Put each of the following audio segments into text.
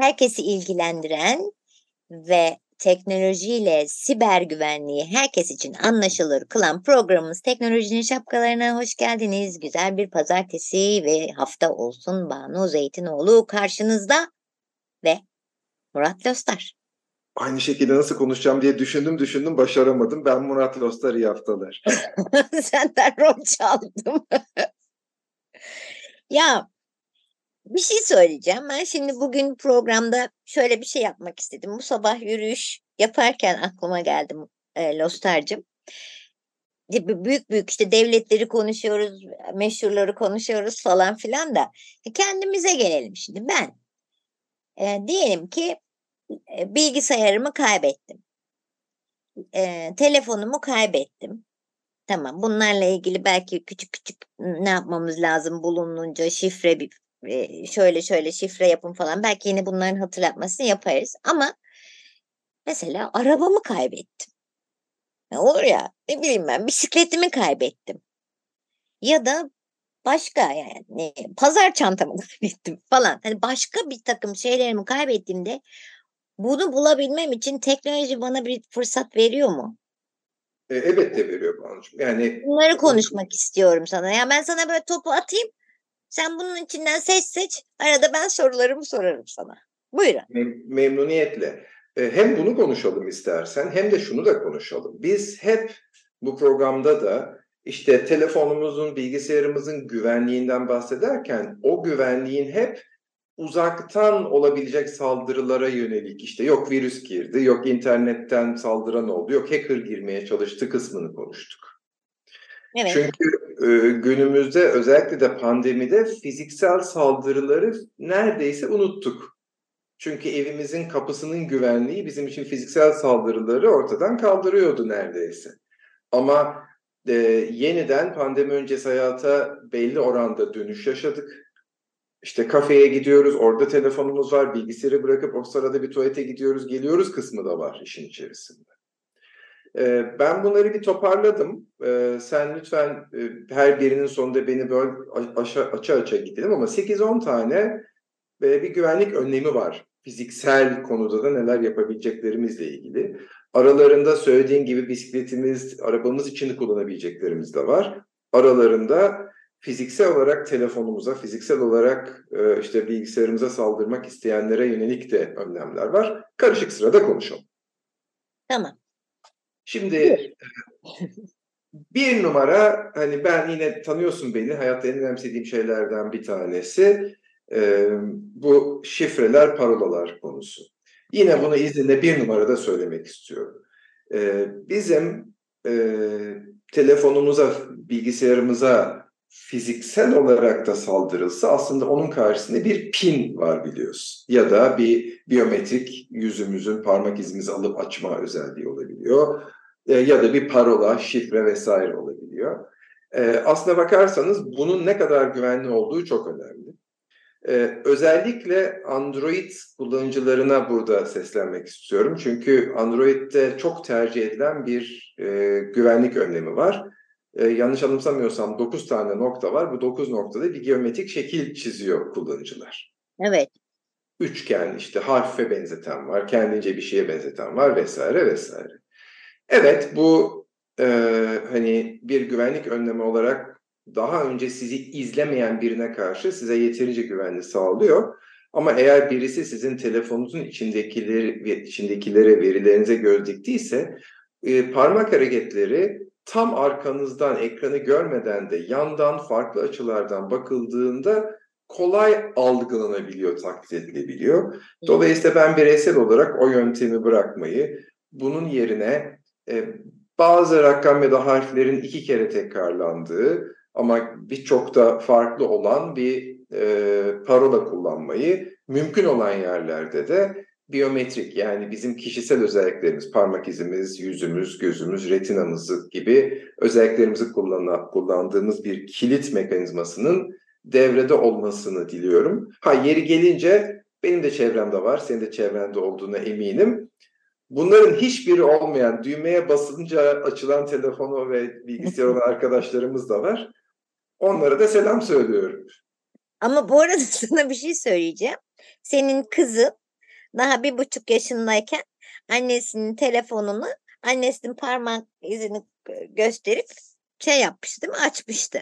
Herkesi ilgilendiren ve teknolojiyle siber güvenliği herkes için anlaşılır kılan programımız Teknolojinin Şapkalarına hoş geldiniz. Güzel bir pazartesi ve hafta olsun Banu Zeytinoğlu karşınızda ve Murat Lostar. Aynı şekilde nasıl konuşacağım diye düşündüm düşündüm başaramadım. Ben Murat Lostar iyi haftalar. Senden rol çaldım. ya bir şey söyleyeceğim. Ben şimdi bugün programda şöyle bir şey yapmak istedim. Bu sabah yürüyüş yaparken aklıma geldi e, Lostar'cığım. Büyük büyük işte devletleri konuşuyoruz, meşhurları konuşuyoruz falan filan da e, kendimize gelelim şimdi. Ben e, diyelim ki e, bilgisayarımı kaybettim. E, telefonumu kaybettim. Tamam bunlarla ilgili belki küçük küçük ne yapmamız lazım bulununca şifre bir şöyle şöyle şifre yapın falan. Belki yine bunların hatırlatmasını yaparız. Ama mesela arabamı kaybettim. Ne olur ya ne bileyim ben bisikletimi kaybettim. Ya da başka yani pazar çantamı kaybettim falan. Hani başka bir takım şeylerimi kaybettiğimde bunu bulabilmem için teknoloji bana bir fırsat veriyor mu? E, elbette veriyor Banu'cum. Yani bunları konuşmak istiyorum sana. Ya yani ben sana böyle topu atayım. Sen bunun içinden seç seç. Arada ben sorularımı sorarım sana. Buyurun. Mem- memnuniyetle. E, hem bunu konuşalım istersen hem de şunu da konuşalım. Biz hep bu programda da işte telefonumuzun, bilgisayarımızın güvenliğinden bahsederken o güvenliğin hep uzaktan olabilecek saldırılara yönelik işte yok virüs girdi, yok internetten saldıran oldu, yok hacker girmeye çalıştı kısmını konuştuk. Evet. Çünkü e, günümüzde özellikle de pandemide fiziksel saldırıları neredeyse unuttuk. Çünkü evimizin kapısının güvenliği bizim için fiziksel saldırıları ortadan kaldırıyordu neredeyse. Ama e, yeniden pandemi öncesi hayata belli oranda dönüş yaşadık. İşte kafeye gidiyoruz, orada telefonumuz var, bilgisayarı bırakıp o sırada bir tuvalete gidiyoruz, geliyoruz kısmı da var işin içerisinde. Ben bunları bir toparladım. Sen lütfen her birinin sonunda beni böyle aşa, açı açı gidelim ama 8-10 tane bir güvenlik önlemi var. Fiziksel konuda da neler yapabileceklerimizle ilgili. Aralarında söylediğin gibi bisikletimiz, arabamız için kullanabileceklerimiz de var. Aralarında fiziksel olarak telefonumuza, fiziksel olarak işte bilgisayarımıza saldırmak isteyenlere yönelik de önlemler var. Karışık sırada konuşalım. Tamam. Şimdi bir numara hani ben yine tanıyorsun beni hayatta en önemsediğim şeylerden bir tanesi e, bu şifreler parolalar konusu. Yine bunu izninle bir numarada söylemek istiyorum. E, bizim e, telefonumuza, bilgisayarımıza fiziksel olarak da saldırılsa aslında onun karşısında bir pin var biliyorsun. Ya da bir biyometrik yüzümüzün parmak izimizi alıp açma özelliği olabiliyor. E, ya da bir parola, şifre vesaire olabiliyor. E, aslına bakarsanız bunun ne kadar güvenli olduğu çok önemli. Ee, özellikle Android kullanıcılarına burada seslenmek istiyorum. Çünkü Android'de çok tercih edilen bir e, güvenlik önlemi var. E, yanlış anımsamıyorsam 9 tane nokta var. Bu 9 noktada bir geometrik şekil çiziyor kullanıcılar. Evet. Üçgen işte harfe benzeten var, kendince bir şeye benzeten var vesaire vesaire. Evet bu e, hani bir güvenlik önlemi olarak daha önce sizi izlemeyen birine karşı size yeterince güvenli sağlıyor. Ama eğer birisi sizin telefonunuzun içindekileri içindekilere verilerinize göz diktiyse e, parmak hareketleri tam arkanızdan ekranı görmeden de yandan farklı açılardan bakıldığında kolay algılanabiliyor, taklit edilebiliyor. Dolayısıyla ben bireysel olarak o yöntemi bırakmayı, bunun yerine e, bazı rakam ya da harflerin iki kere tekrarlandığı ama birçok da farklı olan bir e, parola kullanmayı, mümkün olan yerlerde de biyometrik yani bizim kişisel özelliklerimiz, parmak izimiz, yüzümüz, gözümüz, retinamız gibi özelliklerimizi kullan kullandığımız bir kilit mekanizmasının devrede olmasını diliyorum. Ha yeri gelince benim de çevremde var, senin de çevrende olduğuna eminim. Bunların hiçbiri olmayan, düğmeye basınca açılan telefonu ve bilgisayar olan arkadaşlarımız da var. Onlara da selam söylüyorum. Ama bu arada sana bir şey söyleyeceğim. Senin kızın daha bir buçuk yaşındayken annesinin telefonunu annesinin parmak izini gösterip şey yapmıştı değil mi? Açmıştı.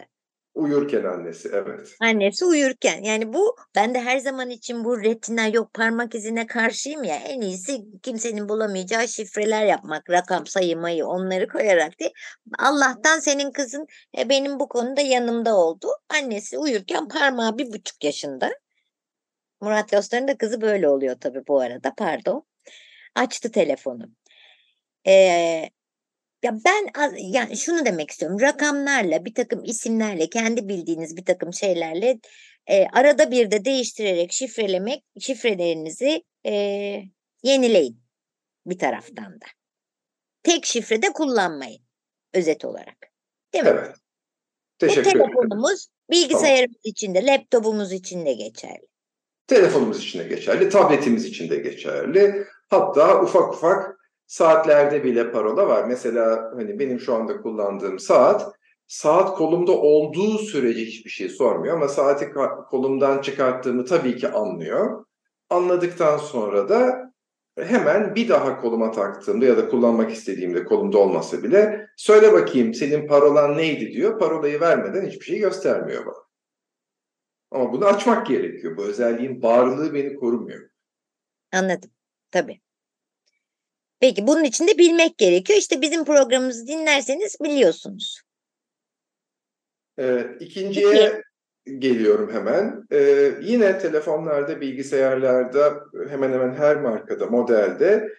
Uyurken annesi evet. Annesi uyurken yani bu ben de her zaman için bu retina yok parmak izine karşıyım ya en iyisi kimsenin bulamayacağı şifreler yapmak rakam saymayı onları koyarak değil. Allah'tan senin kızın e, benim bu konuda yanımda oldu. Annesi uyurken parmağı bir buçuk yaşında. Murat Yostar'ın da kızı böyle oluyor tabii bu arada pardon. Açtı telefonu. Ee, ya ben yani şunu demek istiyorum. Rakamlarla, bir takım isimlerle, kendi bildiğiniz bir takım şeylerle e, arada bir de değiştirerek şifrelemek, şifrelerinizi e, yenileyin bir taraftan da. Tek şifrede kullanmayın özet olarak. Değil mi? Evet. Teşekkür Bu telefonumuz bilgisayarımız tamam. için de, laptopumuz için de geçerli. Telefonumuz için de geçerli, tabletimiz için de geçerli. Hatta ufak ufak Saatlerde bile parola var. Mesela hani benim şu anda kullandığım saat saat kolumda olduğu sürece hiçbir şey sormuyor ama saati kolumdan çıkarttığımı tabii ki anlıyor. Anladıktan sonra da hemen bir daha koluma taktığımda ya da kullanmak istediğimde kolumda olmasa bile söyle bakayım senin parolan neydi diyor. Parolayı vermeden hiçbir şey göstermiyor bana. Ama bunu açmak gerekiyor. Bu özelliğin varlığı beni korumuyor. Anladım. Tabii. Peki bunun için de bilmek gerekiyor. İşte bizim programımızı dinlerseniz biliyorsunuz. Ee, ikinciye Peki. geliyorum hemen. Ee, yine telefonlarda, bilgisayarlarda hemen hemen her markada, modelde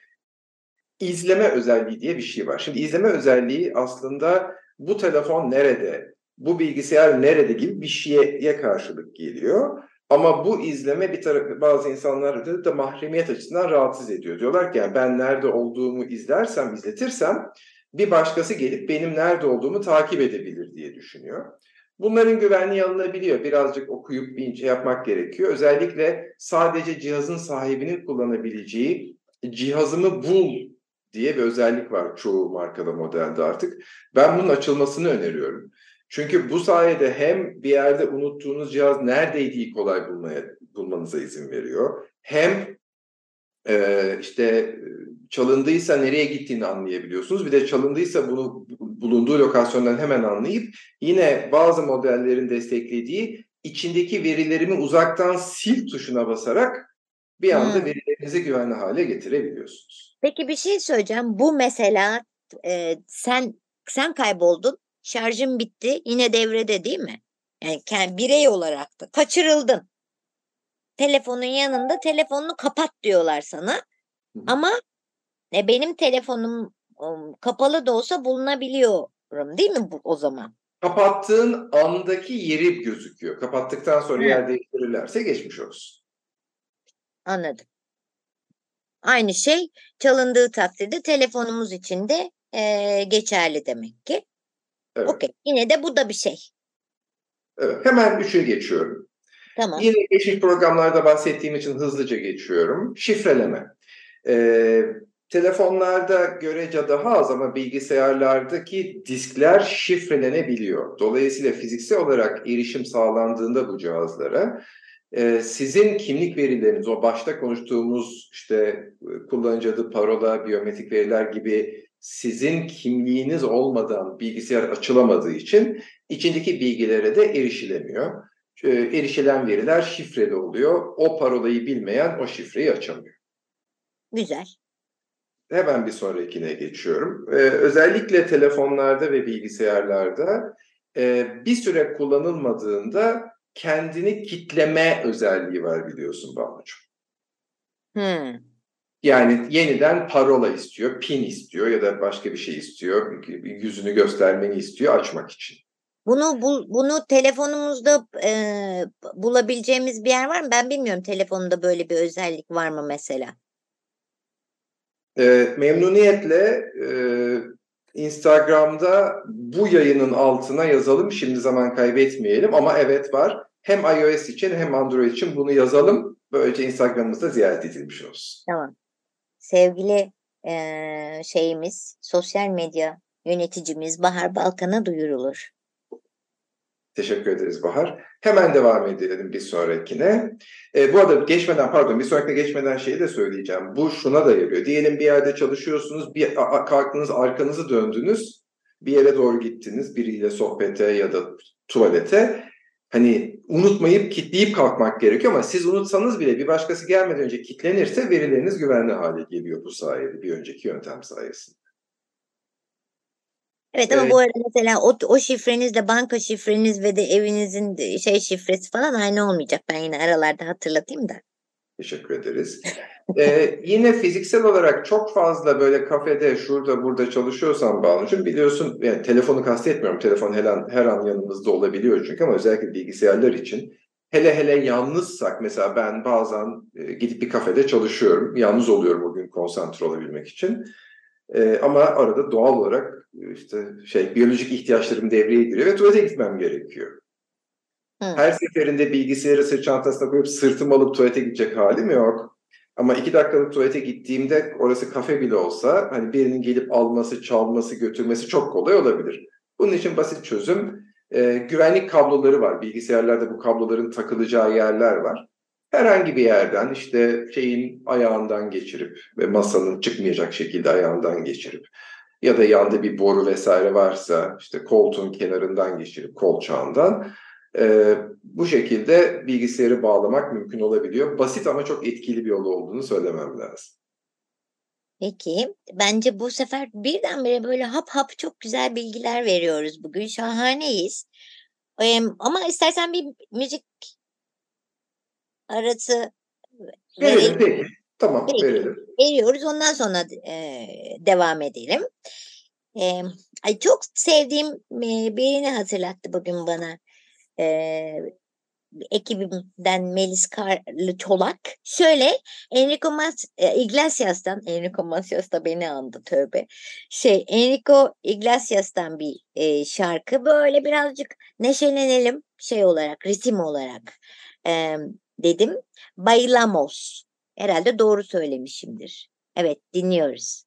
izleme özelliği diye bir şey var. Şimdi izleme özelliği aslında bu telefon nerede, bu bilgisayar nerede gibi bir şeye karşılık geliyor. Ama bu izleme bir tarafı bazı insanları da mahremiyet açısından rahatsız ediyor. Diyorlar ki yani ben nerede olduğumu izlersem, izletirsem bir başkası gelip benim nerede olduğumu takip edebilir diye düşünüyor. Bunların güvenliği alınabiliyor. Birazcık okuyup bir şey yapmak gerekiyor. Özellikle sadece cihazın sahibinin kullanabileceği cihazımı bul diye bir özellik var çoğu markada modelde artık. Ben bunun açılmasını öneriyorum. Çünkü bu sayede hem bir yerde unuttuğunuz cihaz neredeydiği kolay bulmaya bulmanıza izin veriyor. Hem e, işte çalındıysa nereye gittiğini anlayabiliyorsunuz. Bir de çalındıysa bunu bulunduğu lokasyondan hemen anlayıp yine bazı modellerin desteklediği içindeki verilerimi uzaktan sil tuşuna basarak bir anda hmm. verilerinizi güvenli hale getirebiliyorsunuz. Peki bir şey söyleyeceğim. Bu mesela e, sen sen kayboldun şarjım bitti yine devrede değil mi? Yani kendi birey olarak da kaçırıldın. Telefonun yanında telefonunu kapat diyorlar sana. Ama e, benim telefonum kapalı da olsa bulunabiliyorum değil mi bu, o zaman? Kapattığın andaki yeri gözüküyor. Kapattıktan sonra Hı. yer değiştirirlerse geçmiş olsun. Anladım. Aynı şey çalındığı takdirde telefonumuz için de e, geçerli demek ki. Evet. Okey. Yine de bu da bir şey. Evet. Hemen üçe geçiyorum. Tamam. Yine geçmiş programlarda bahsettiğim için hızlıca geçiyorum. Şifreleme. Ee, telefonlarda görece daha az ama bilgisayarlardaki diskler şifrelenebiliyor. Dolayısıyla fiziksel olarak erişim sağlandığında bu cihazlara e, sizin kimlik verileriniz, o başta konuştuğumuz işte kullanıcı adı, parola, biyometrik veriler gibi sizin kimliğiniz olmadan bilgisayar açılamadığı için içindeki bilgilere de erişilemiyor. Ee, erişilen veriler şifreli oluyor. O parolayı bilmeyen o şifreyi açamıyor. Güzel. Hemen bir sonrakine geçiyorum. Ee, özellikle telefonlarda ve bilgisayarlarda e, bir süre kullanılmadığında kendini kitleme özelliği var biliyorsun Banucuğum. Hmm. Yani yeniden parola istiyor, pin istiyor ya da başka bir şey istiyor. Yüzünü göstermeni istiyor açmak için. Bunu bu, bunu telefonumuzda e, bulabileceğimiz bir yer var mı? Ben bilmiyorum telefonunda böyle bir özellik var mı mesela? E, memnuniyetle e, Instagram'da bu yayının altına yazalım. Şimdi zaman kaybetmeyelim ama evet var. Hem iOS için hem Android için bunu yazalım. Böylece Instagram'ımızda ziyaret edilmiş olsun. Tamam. Sevgili e, şeyimiz, sosyal medya yöneticimiz Bahar Balkan'a duyurulur. Teşekkür ederiz Bahar. Hemen devam edelim bir sonrakine. E, bu arada geçmeden pardon bir sonrakine geçmeden şeyi de söyleyeceğim. Bu şuna da yarıyor. Diyelim bir yerde çalışıyorsunuz, bir kalktınız arkanızı döndünüz, bir yere doğru gittiniz biriyle sohbete ya da tuvalete. Hani unutmayıp kitleyip kalkmak gerekiyor ama siz unutsanız bile bir başkası gelmeden önce kitlenirse verileriniz güvenli hale geliyor bu sayede bir önceki yöntem sayesinde. Evet ama evet. bu arada mesela o, o şifrenizle banka şifreniz ve de evinizin şey şifresi falan aynı olmayacak. Ben yine aralarda hatırlatayım da. Teşekkür ederiz. ee, yine fiziksel olarak çok fazla böyle kafede şurada burada çalışıyorsan Banucuğum biliyorsun yani telefonu kastetmiyorum. Telefon her an, her an yanımızda olabiliyor çünkü ama özellikle bilgisayarlar için hele hele yalnızsak mesela ben bazen e, gidip bir kafede çalışıyorum. Yalnız oluyorum o gün konsantre olabilmek için. E, ama arada doğal olarak işte şey biyolojik ihtiyaçlarım devreye giriyor ve tuvalete gitmem gerekiyor. Her seferinde bilgisayarı sırt çantasına koyup sırtımı alıp tuvalete gidecek halim yok. Ama iki dakikalık tuvalete gittiğimde orası kafe bile olsa hani birinin gelip alması, çalması, götürmesi çok kolay olabilir. Bunun için basit çözüm e, güvenlik kabloları var. Bilgisayarlarda bu kabloların takılacağı yerler var herhangi bir yerden işte şeyin ayağından geçirip ve masanın çıkmayacak şekilde ayağından geçirip ya da yanda bir boru vesaire varsa işte koltuğun kenarından geçirip kolçağından e, bu şekilde bilgisayarı bağlamak mümkün olabiliyor. Basit ama çok etkili bir yol olduğunu söylemem lazım. Peki, bence bu sefer birdenbire böyle hap hap çok güzel bilgiler veriyoruz bugün. Şahaneyiz. Ee, ama istersen bir müzik arası verelim. Peki. Tamam peki. verelim. Veriyoruz. Ondan sonra e, devam edelim. E, ay çok sevdiğim e, birini hatırlattı bugün bana. E, ekibimden Melis Karlı Çolak. Şöyle Enrico Mas e, Iglesias'tan Enrico Macias da beni andı tövbe. Şey Enrico Iglesias'tan bir e, şarkı böyle birazcık neşelenelim şey olarak ritim olarak. E, dedim. Bailamos. Herhalde doğru söylemişimdir. Evet dinliyoruz.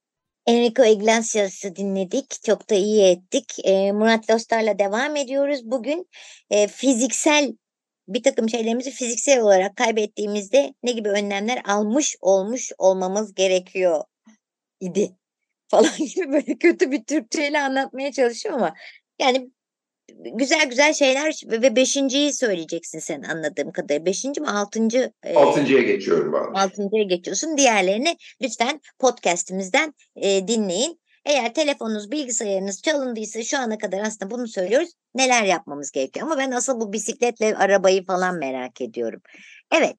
Enrico Iglesias'ı dinledik. Çok da iyi ettik. E, Murat Lostar'la devam ediyoruz. Bugün e, fiziksel bir takım şeylerimizi fiziksel olarak kaybettiğimizde ne gibi önlemler almış olmuş olmamız gerekiyor idi falan gibi böyle kötü bir Türkçeyle anlatmaya çalışıyorum ama yani güzel güzel şeyler ve beşinciyi söyleyeceksin sen anladığım kadarıyla. Beşinci mi altıncı? E, altıncıya geçiyorum ben. Altıncıya geçiyorsun. Diğerlerini lütfen podcastimizden e, dinleyin. Eğer telefonunuz, bilgisayarınız çalındıysa şu ana kadar aslında bunu söylüyoruz. Neler yapmamız gerekiyor? Ama ben asıl bu bisikletle arabayı falan merak ediyorum. Evet.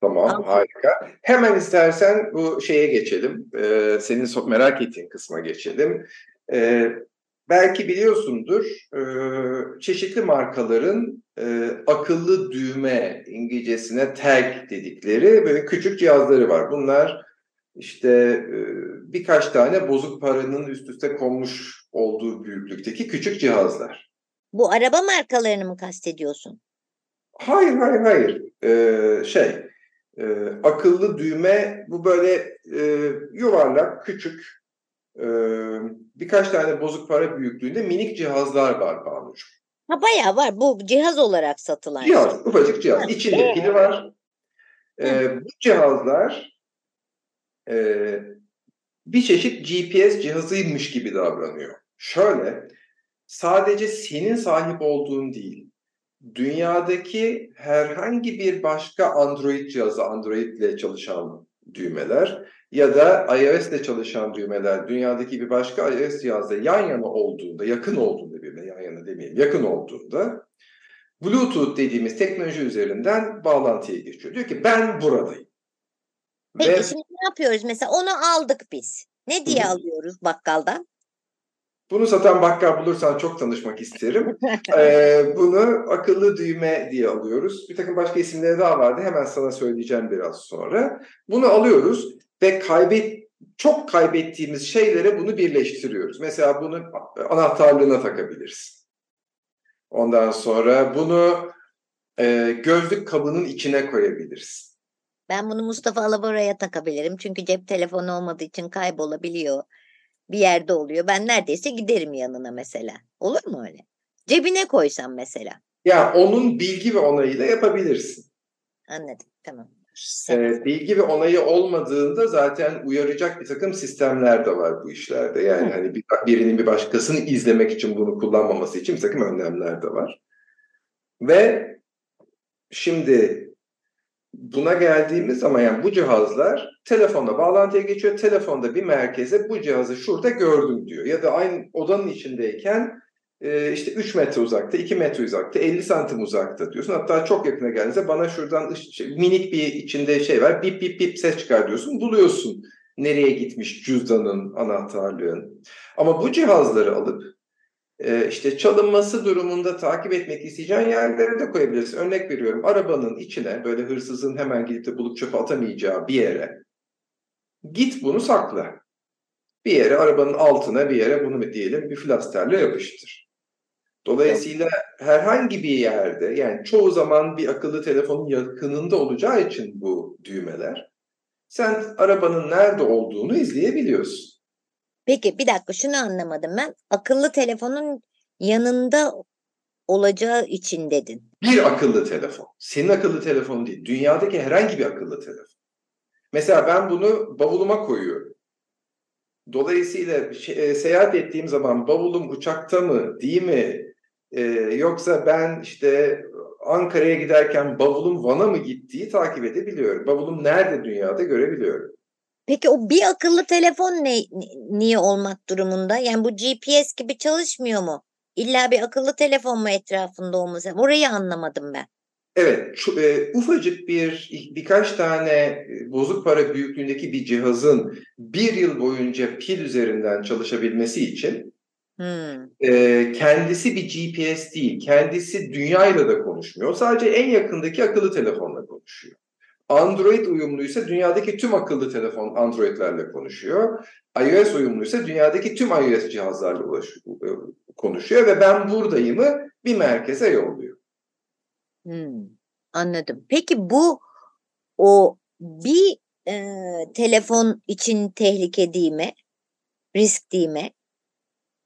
Tamam, Altın. harika. Hemen istersen bu şeye geçelim. Ee, senin merak ettiğin kısma geçelim. Ee, belki biliyorsundur e, çeşitli markaların e, akıllı düğme İngilizcesine tag dedikleri böyle küçük cihazları var. Bunlar işte e, birkaç tane bozuk paranın üst üste konmuş olduğu büyüklükteki küçük cihazlar. Bu araba markalarını mı kastediyorsun? Hayır, hayır, hayır. Ee, şey, e, akıllı düğme bu böyle e, yuvarlak, küçük e, birkaç tane bozuk para büyüklüğünde minik cihazlar var Banucuğum. Ha bayağı var. Bu cihaz olarak satılan. Cihaz, şey. ufacık cihaz. Ha. İçinde pili var. E, bu cihazlar e, bir çeşit GPS cihazıymış gibi davranıyor. Şöyle, sadece senin sahip olduğun değil, dünyadaki herhangi bir başka Android cihazı, Android ile çalışan düğmeler ya da iOS ile çalışan düğmeler dünyadaki bir başka iOS cihazda yan yana olduğunda, yakın olduğunda birbirine yan yana demeyelim, yakın olduğunda Bluetooth dediğimiz teknoloji üzerinden bağlantıya geçiyor. Diyor ki ben buradayım. Peki Ve, şimdi ne yapıyoruz? Mesela onu aldık biz. Ne diye Hı. alıyoruz bakkaldan? Bunu satan bakkal bulursan çok tanışmak isterim. ee, bunu akıllı düğme diye alıyoruz. Bir takım başka isimleri daha vardı. Hemen sana söyleyeceğim biraz sonra. Bunu alıyoruz ve kaybet çok kaybettiğimiz şeylere bunu birleştiriyoruz. Mesela bunu anahtarlığına takabiliriz. Ondan sonra bunu e, gözlük kabının içine koyabiliriz. Ben bunu Mustafa Alabora'ya takabilirim. Çünkü cep telefonu olmadığı için kaybolabiliyor. Bir yerde oluyor. Ben neredeyse giderim yanına mesela. Olur mu öyle? Cebine koysam mesela. Ya onun bilgi ve onayıyla yapabilirsin. Anladım. Tamam. E, bilgi ve onayı olmadığında zaten uyaracak bir takım sistemler de var bu işlerde. Yani hani bir, birinin bir başkasını izlemek için bunu kullanmaması için bir takım önlemler de var. Ve şimdi buna geldiğimiz zaman yani bu cihazlar telefonla bağlantıya geçiyor. Telefonda bir merkeze bu cihazı şurada gördüm diyor. Ya da aynı odanın içindeyken e, işte 3 metre uzakta, 2 metre uzakta, 50 santim uzakta diyorsun. Hatta çok yakına geldiğinde bana şuradan şey, minik bir içinde şey var. Bip bip bip ses çıkar diyorsun. Buluyorsun nereye gitmiş cüzdanın, anahtarlığın. Ama bu cihazları alıp e, işte çalınması durumunda takip etmek isteyeceğin yerlere de koyabilirsin. Örnek veriyorum arabanın içine böyle hırsızın hemen gidip de bulup çöpe atamayacağı bir yere git bunu sakla. Bir yere arabanın altına bir yere bunu diyelim bir flasterle yapıştır. Dolayısıyla herhangi bir yerde yani çoğu zaman bir akıllı telefonun yakınında olacağı için bu düğmeler sen arabanın nerede olduğunu izleyebiliyorsun. Peki bir dakika şunu anlamadım ben. Akıllı telefonun yanında olacağı için dedin. Bir akıllı telefon. Senin akıllı telefonun değil. Dünyadaki herhangi bir akıllı telefon. Mesela ben bunu bavuluma koyuyorum. Dolayısıyla şey, e, seyahat ettiğim zaman bavulum uçakta mı değil mi e, yoksa ben işte Ankara'ya giderken bavulum Van'a mı gittiği takip edebiliyorum. Bavulum nerede dünyada görebiliyorum. Peki o bir akıllı telefon ne niye olmak durumunda? Yani bu GPS gibi çalışmıyor mu? İlla bir akıllı telefon mu etrafında olması? Orayı anlamadım ben. Evet, şu, e, ufacık bir birkaç tane e, bozuk para büyüklüğündeki bir cihazın bir yıl boyunca pil üzerinden çalışabilmesi için hmm. e, kendisi bir GPS değil, kendisi dünyayla da konuşmuyor. Sadece en yakındaki akıllı telefonla konuşuyor. Android uyumluysa dünyadaki tüm akıllı telefon Android'lerle konuşuyor. iOS uyumluysa dünyadaki tüm iOS cihazlarla e, konuşuyor ve ben buradayımı bir merkeze yolluyor. Hmm, anladım. Peki bu o bir e, telefon için tehlike değil mi? Risk değil mi?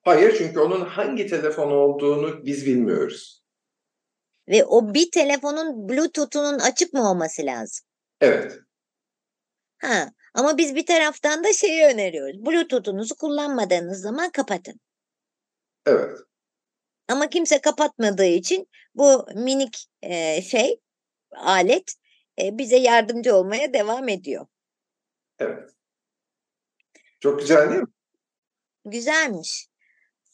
Hayır çünkü onun hangi telefon olduğunu biz bilmiyoruz. Ve o bir telefonun Bluetooth'unun açık mı olması lazım? Evet. Ha, ama biz bir taraftan da şeyi öneriyoruz. Bluetooth'unuzu kullanmadığınız zaman kapatın. Evet. Ama kimse kapatmadığı için bu minik e, şey alet e, bize yardımcı olmaya devam ediyor. Evet. Çok güzel değil mi? Güzelmiş.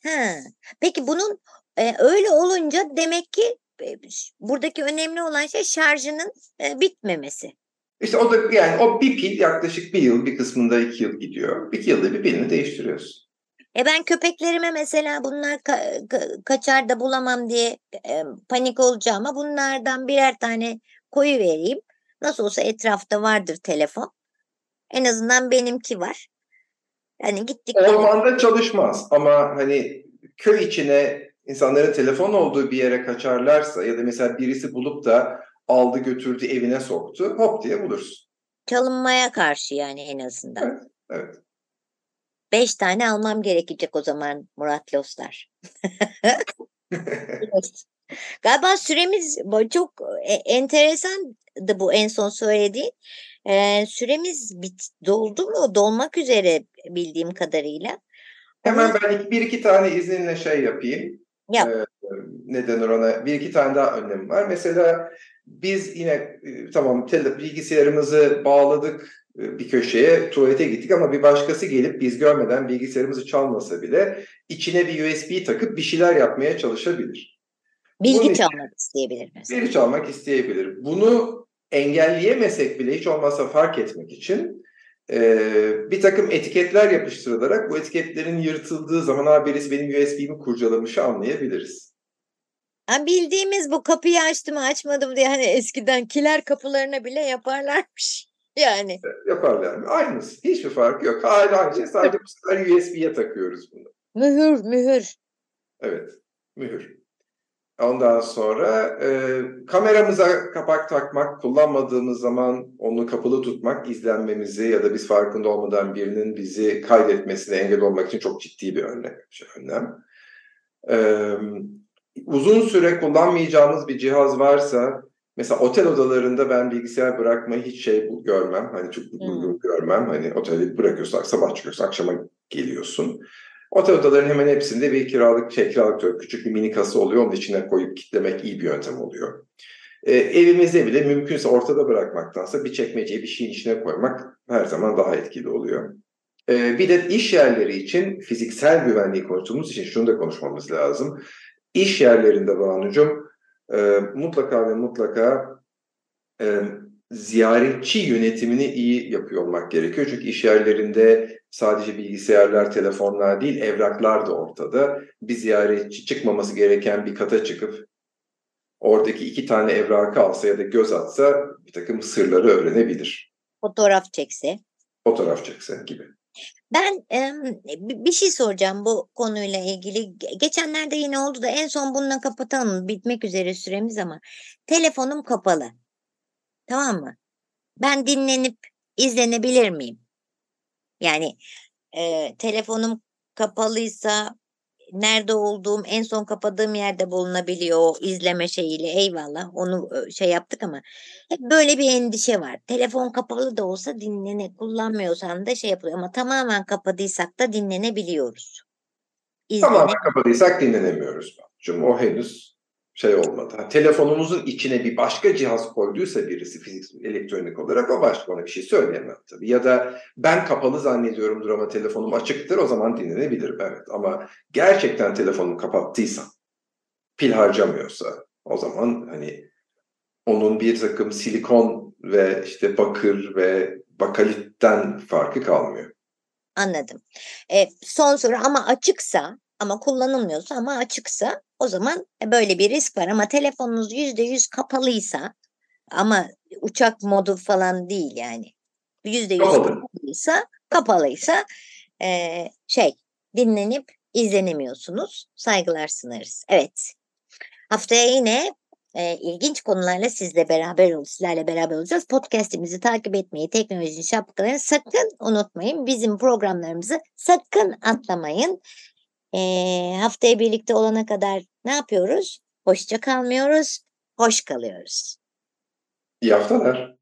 Ha. Peki bunun e, öyle olunca demek ki e, buradaki önemli olan şey şarjının e, bitmemesi. İşte o da yani o bir pil yaklaşık bir yıl bir kısmında iki yıl gidiyor. Bir yılda bir pilini değiştiriyorsun. E ben köpeklerime mesela bunlar ka- ka- kaçar da bulamam diye e, panik olacağıma bunlardan birer tane koyu vereyim. Nasıl olsa etrafta vardır telefon. En azından benimki var. Yani gittik. Ormanda çalışmaz ama hani köy içine insanların telefon olduğu bir yere kaçarlarsa ya da mesela birisi bulup da aldı götürdü evine soktu hop diye bulursun. Çalınmaya karşı yani en azından. Evet. evet. Beş tane almam gerekecek o zaman Murat Lostar. Galiba süremiz çok e, enteresandı bu en son söylediğin. Ee, süremiz bit, doldu mu? Dolmak üzere bildiğim kadarıyla. Hemen ben bir iki tane izninle şey yapayım. Yap. Ee, ne denir ona? Bir iki tane daha önlem var. Mesela biz yine e, tamam bilgisayarımızı bağladık e, bir köşeye tuvalete gittik ama bir başkası gelip biz görmeden bilgisayarımızı çalmasa bile içine bir USB takıp bir şeyler yapmaya çalışabilir. Bilgi çalmak isteyebilir mesela. Bilgi çalmak isteyebilir. Bunu engelleyemesek bile hiç olmazsa fark etmek için e, bir takım etiketler yapıştırılarak bu etiketlerin yırtıldığı zaman ha birisi benim USB'mi kurcalamışı anlayabiliriz. Ha, bildiğimiz bu kapıyı açtım açmadım diye hani eskiden kiler kapılarına bile yaparlarmış. Yani. Yaparlar. Aynısı. Hiçbir farkı yok. Hala aynı şey. Sadece bu sefer USB'ye takıyoruz bunu. Mühür, mühür. Evet. Mühür. Ondan sonra e, kameramıza kapak takmak, kullanmadığımız zaman onu kapalı tutmak, izlenmemizi ya da biz farkında olmadan birinin bizi kaydetmesine engel olmak için çok ciddi bir önlem. önlem. E, uzun süre kullanmayacağımız bir cihaz varsa Mesela otel odalarında ben bilgisayar bırakmayı hiç şey görmem. Hani çok hmm. görmem. Hani oteli bırakıyorsun sabah çıkıyorsun akşama geliyorsun. Otel odaların hemen hepsinde bir kiralık şey kiralık diyor, küçük bir mini kasa oluyor. Onun içine koyup kitlemek iyi bir yöntem oluyor. Ee, evimizde bile mümkünse ortada bırakmaktansa bir çekmeceyi bir şeyin içine koymak her zaman daha etkili oluyor. Ee, bir de iş yerleri için fiziksel güvenliği konuştuğumuz için şunu da konuşmamız lazım. İş yerlerinde Banu'cum e, mutlaka ve mutlaka e, ziyaretçi yönetimini iyi yapıyor olmak gerekiyor. Çünkü iş yerlerinde sadece bilgisayarlar, telefonlar değil evraklar da ortada. Bir ziyaretçi çıkmaması gereken bir kata çıkıp oradaki iki tane evrakı alsa ya da göz atsa bir takım sırları öğrenebilir. Fotoğraf çekse. Fotoğraf çekse gibi. Ben e, bir şey soracağım bu konuyla ilgili. Geçenlerde yine oldu da en son bununla kapatalım. Bitmek üzere süremiz ama telefonum kapalı. Tamam mı? Ben dinlenip izlenebilir miyim? Yani e, telefonum kapalıysa nerede olduğum en son kapadığım yerde bulunabiliyor o izleme şeyiyle eyvallah onu şey yaptık ama hep böyle bir endişe var. Telefon kapalı da olsa dinlene kullanmıyorsan da şey yapılıyor ama tamamen kapadıysak da dinlenebiliyoruz. İzlene... Tamamen kapadıysak dinlenemiyoruz. Çünkü o henüz şey olmadı. telefonumuzun içine bir başka cihaz koyduysa birisi fizik elektronik olarak o başka ona bir şey söyleyemem tabii. Ya da ben kapalı zannediyorumdur ama telefonum açıktır o zaman dinlenebilirim evet. Ama gerçekten telefonumu kapattıysam pil harcamıyorsa o zaman hani onun bir takım silikon ve işte bakır ve bakalitten farkı kalmıyor. Anladım. E, son soru ama açıksa ama kullanılmıyorsa ama açıksa o zaman e, böyle bir risk var ama telefonunuz yüzde yüz kapalıysa ama uçak modu falan değil yani yüzde yüz kapalıysa kapalıysa e, şey dinlenip izlenemiyorsunuz. Saygılar sunarız. Evet. Haftaya yine e, ilginç konularla sizle beraber ol, sizlerle beraber olacağız. Podcast'imizi takip etmeyi, teknolojinin şapkalarını sakın unutmayın. Bizim programlarımızı sakın atlamayın. E, haftaya birlikte olana kadar ne yapıyoruz? Hoşça kalmıyoruz, hoş kalıyoruz. İyi haftalar.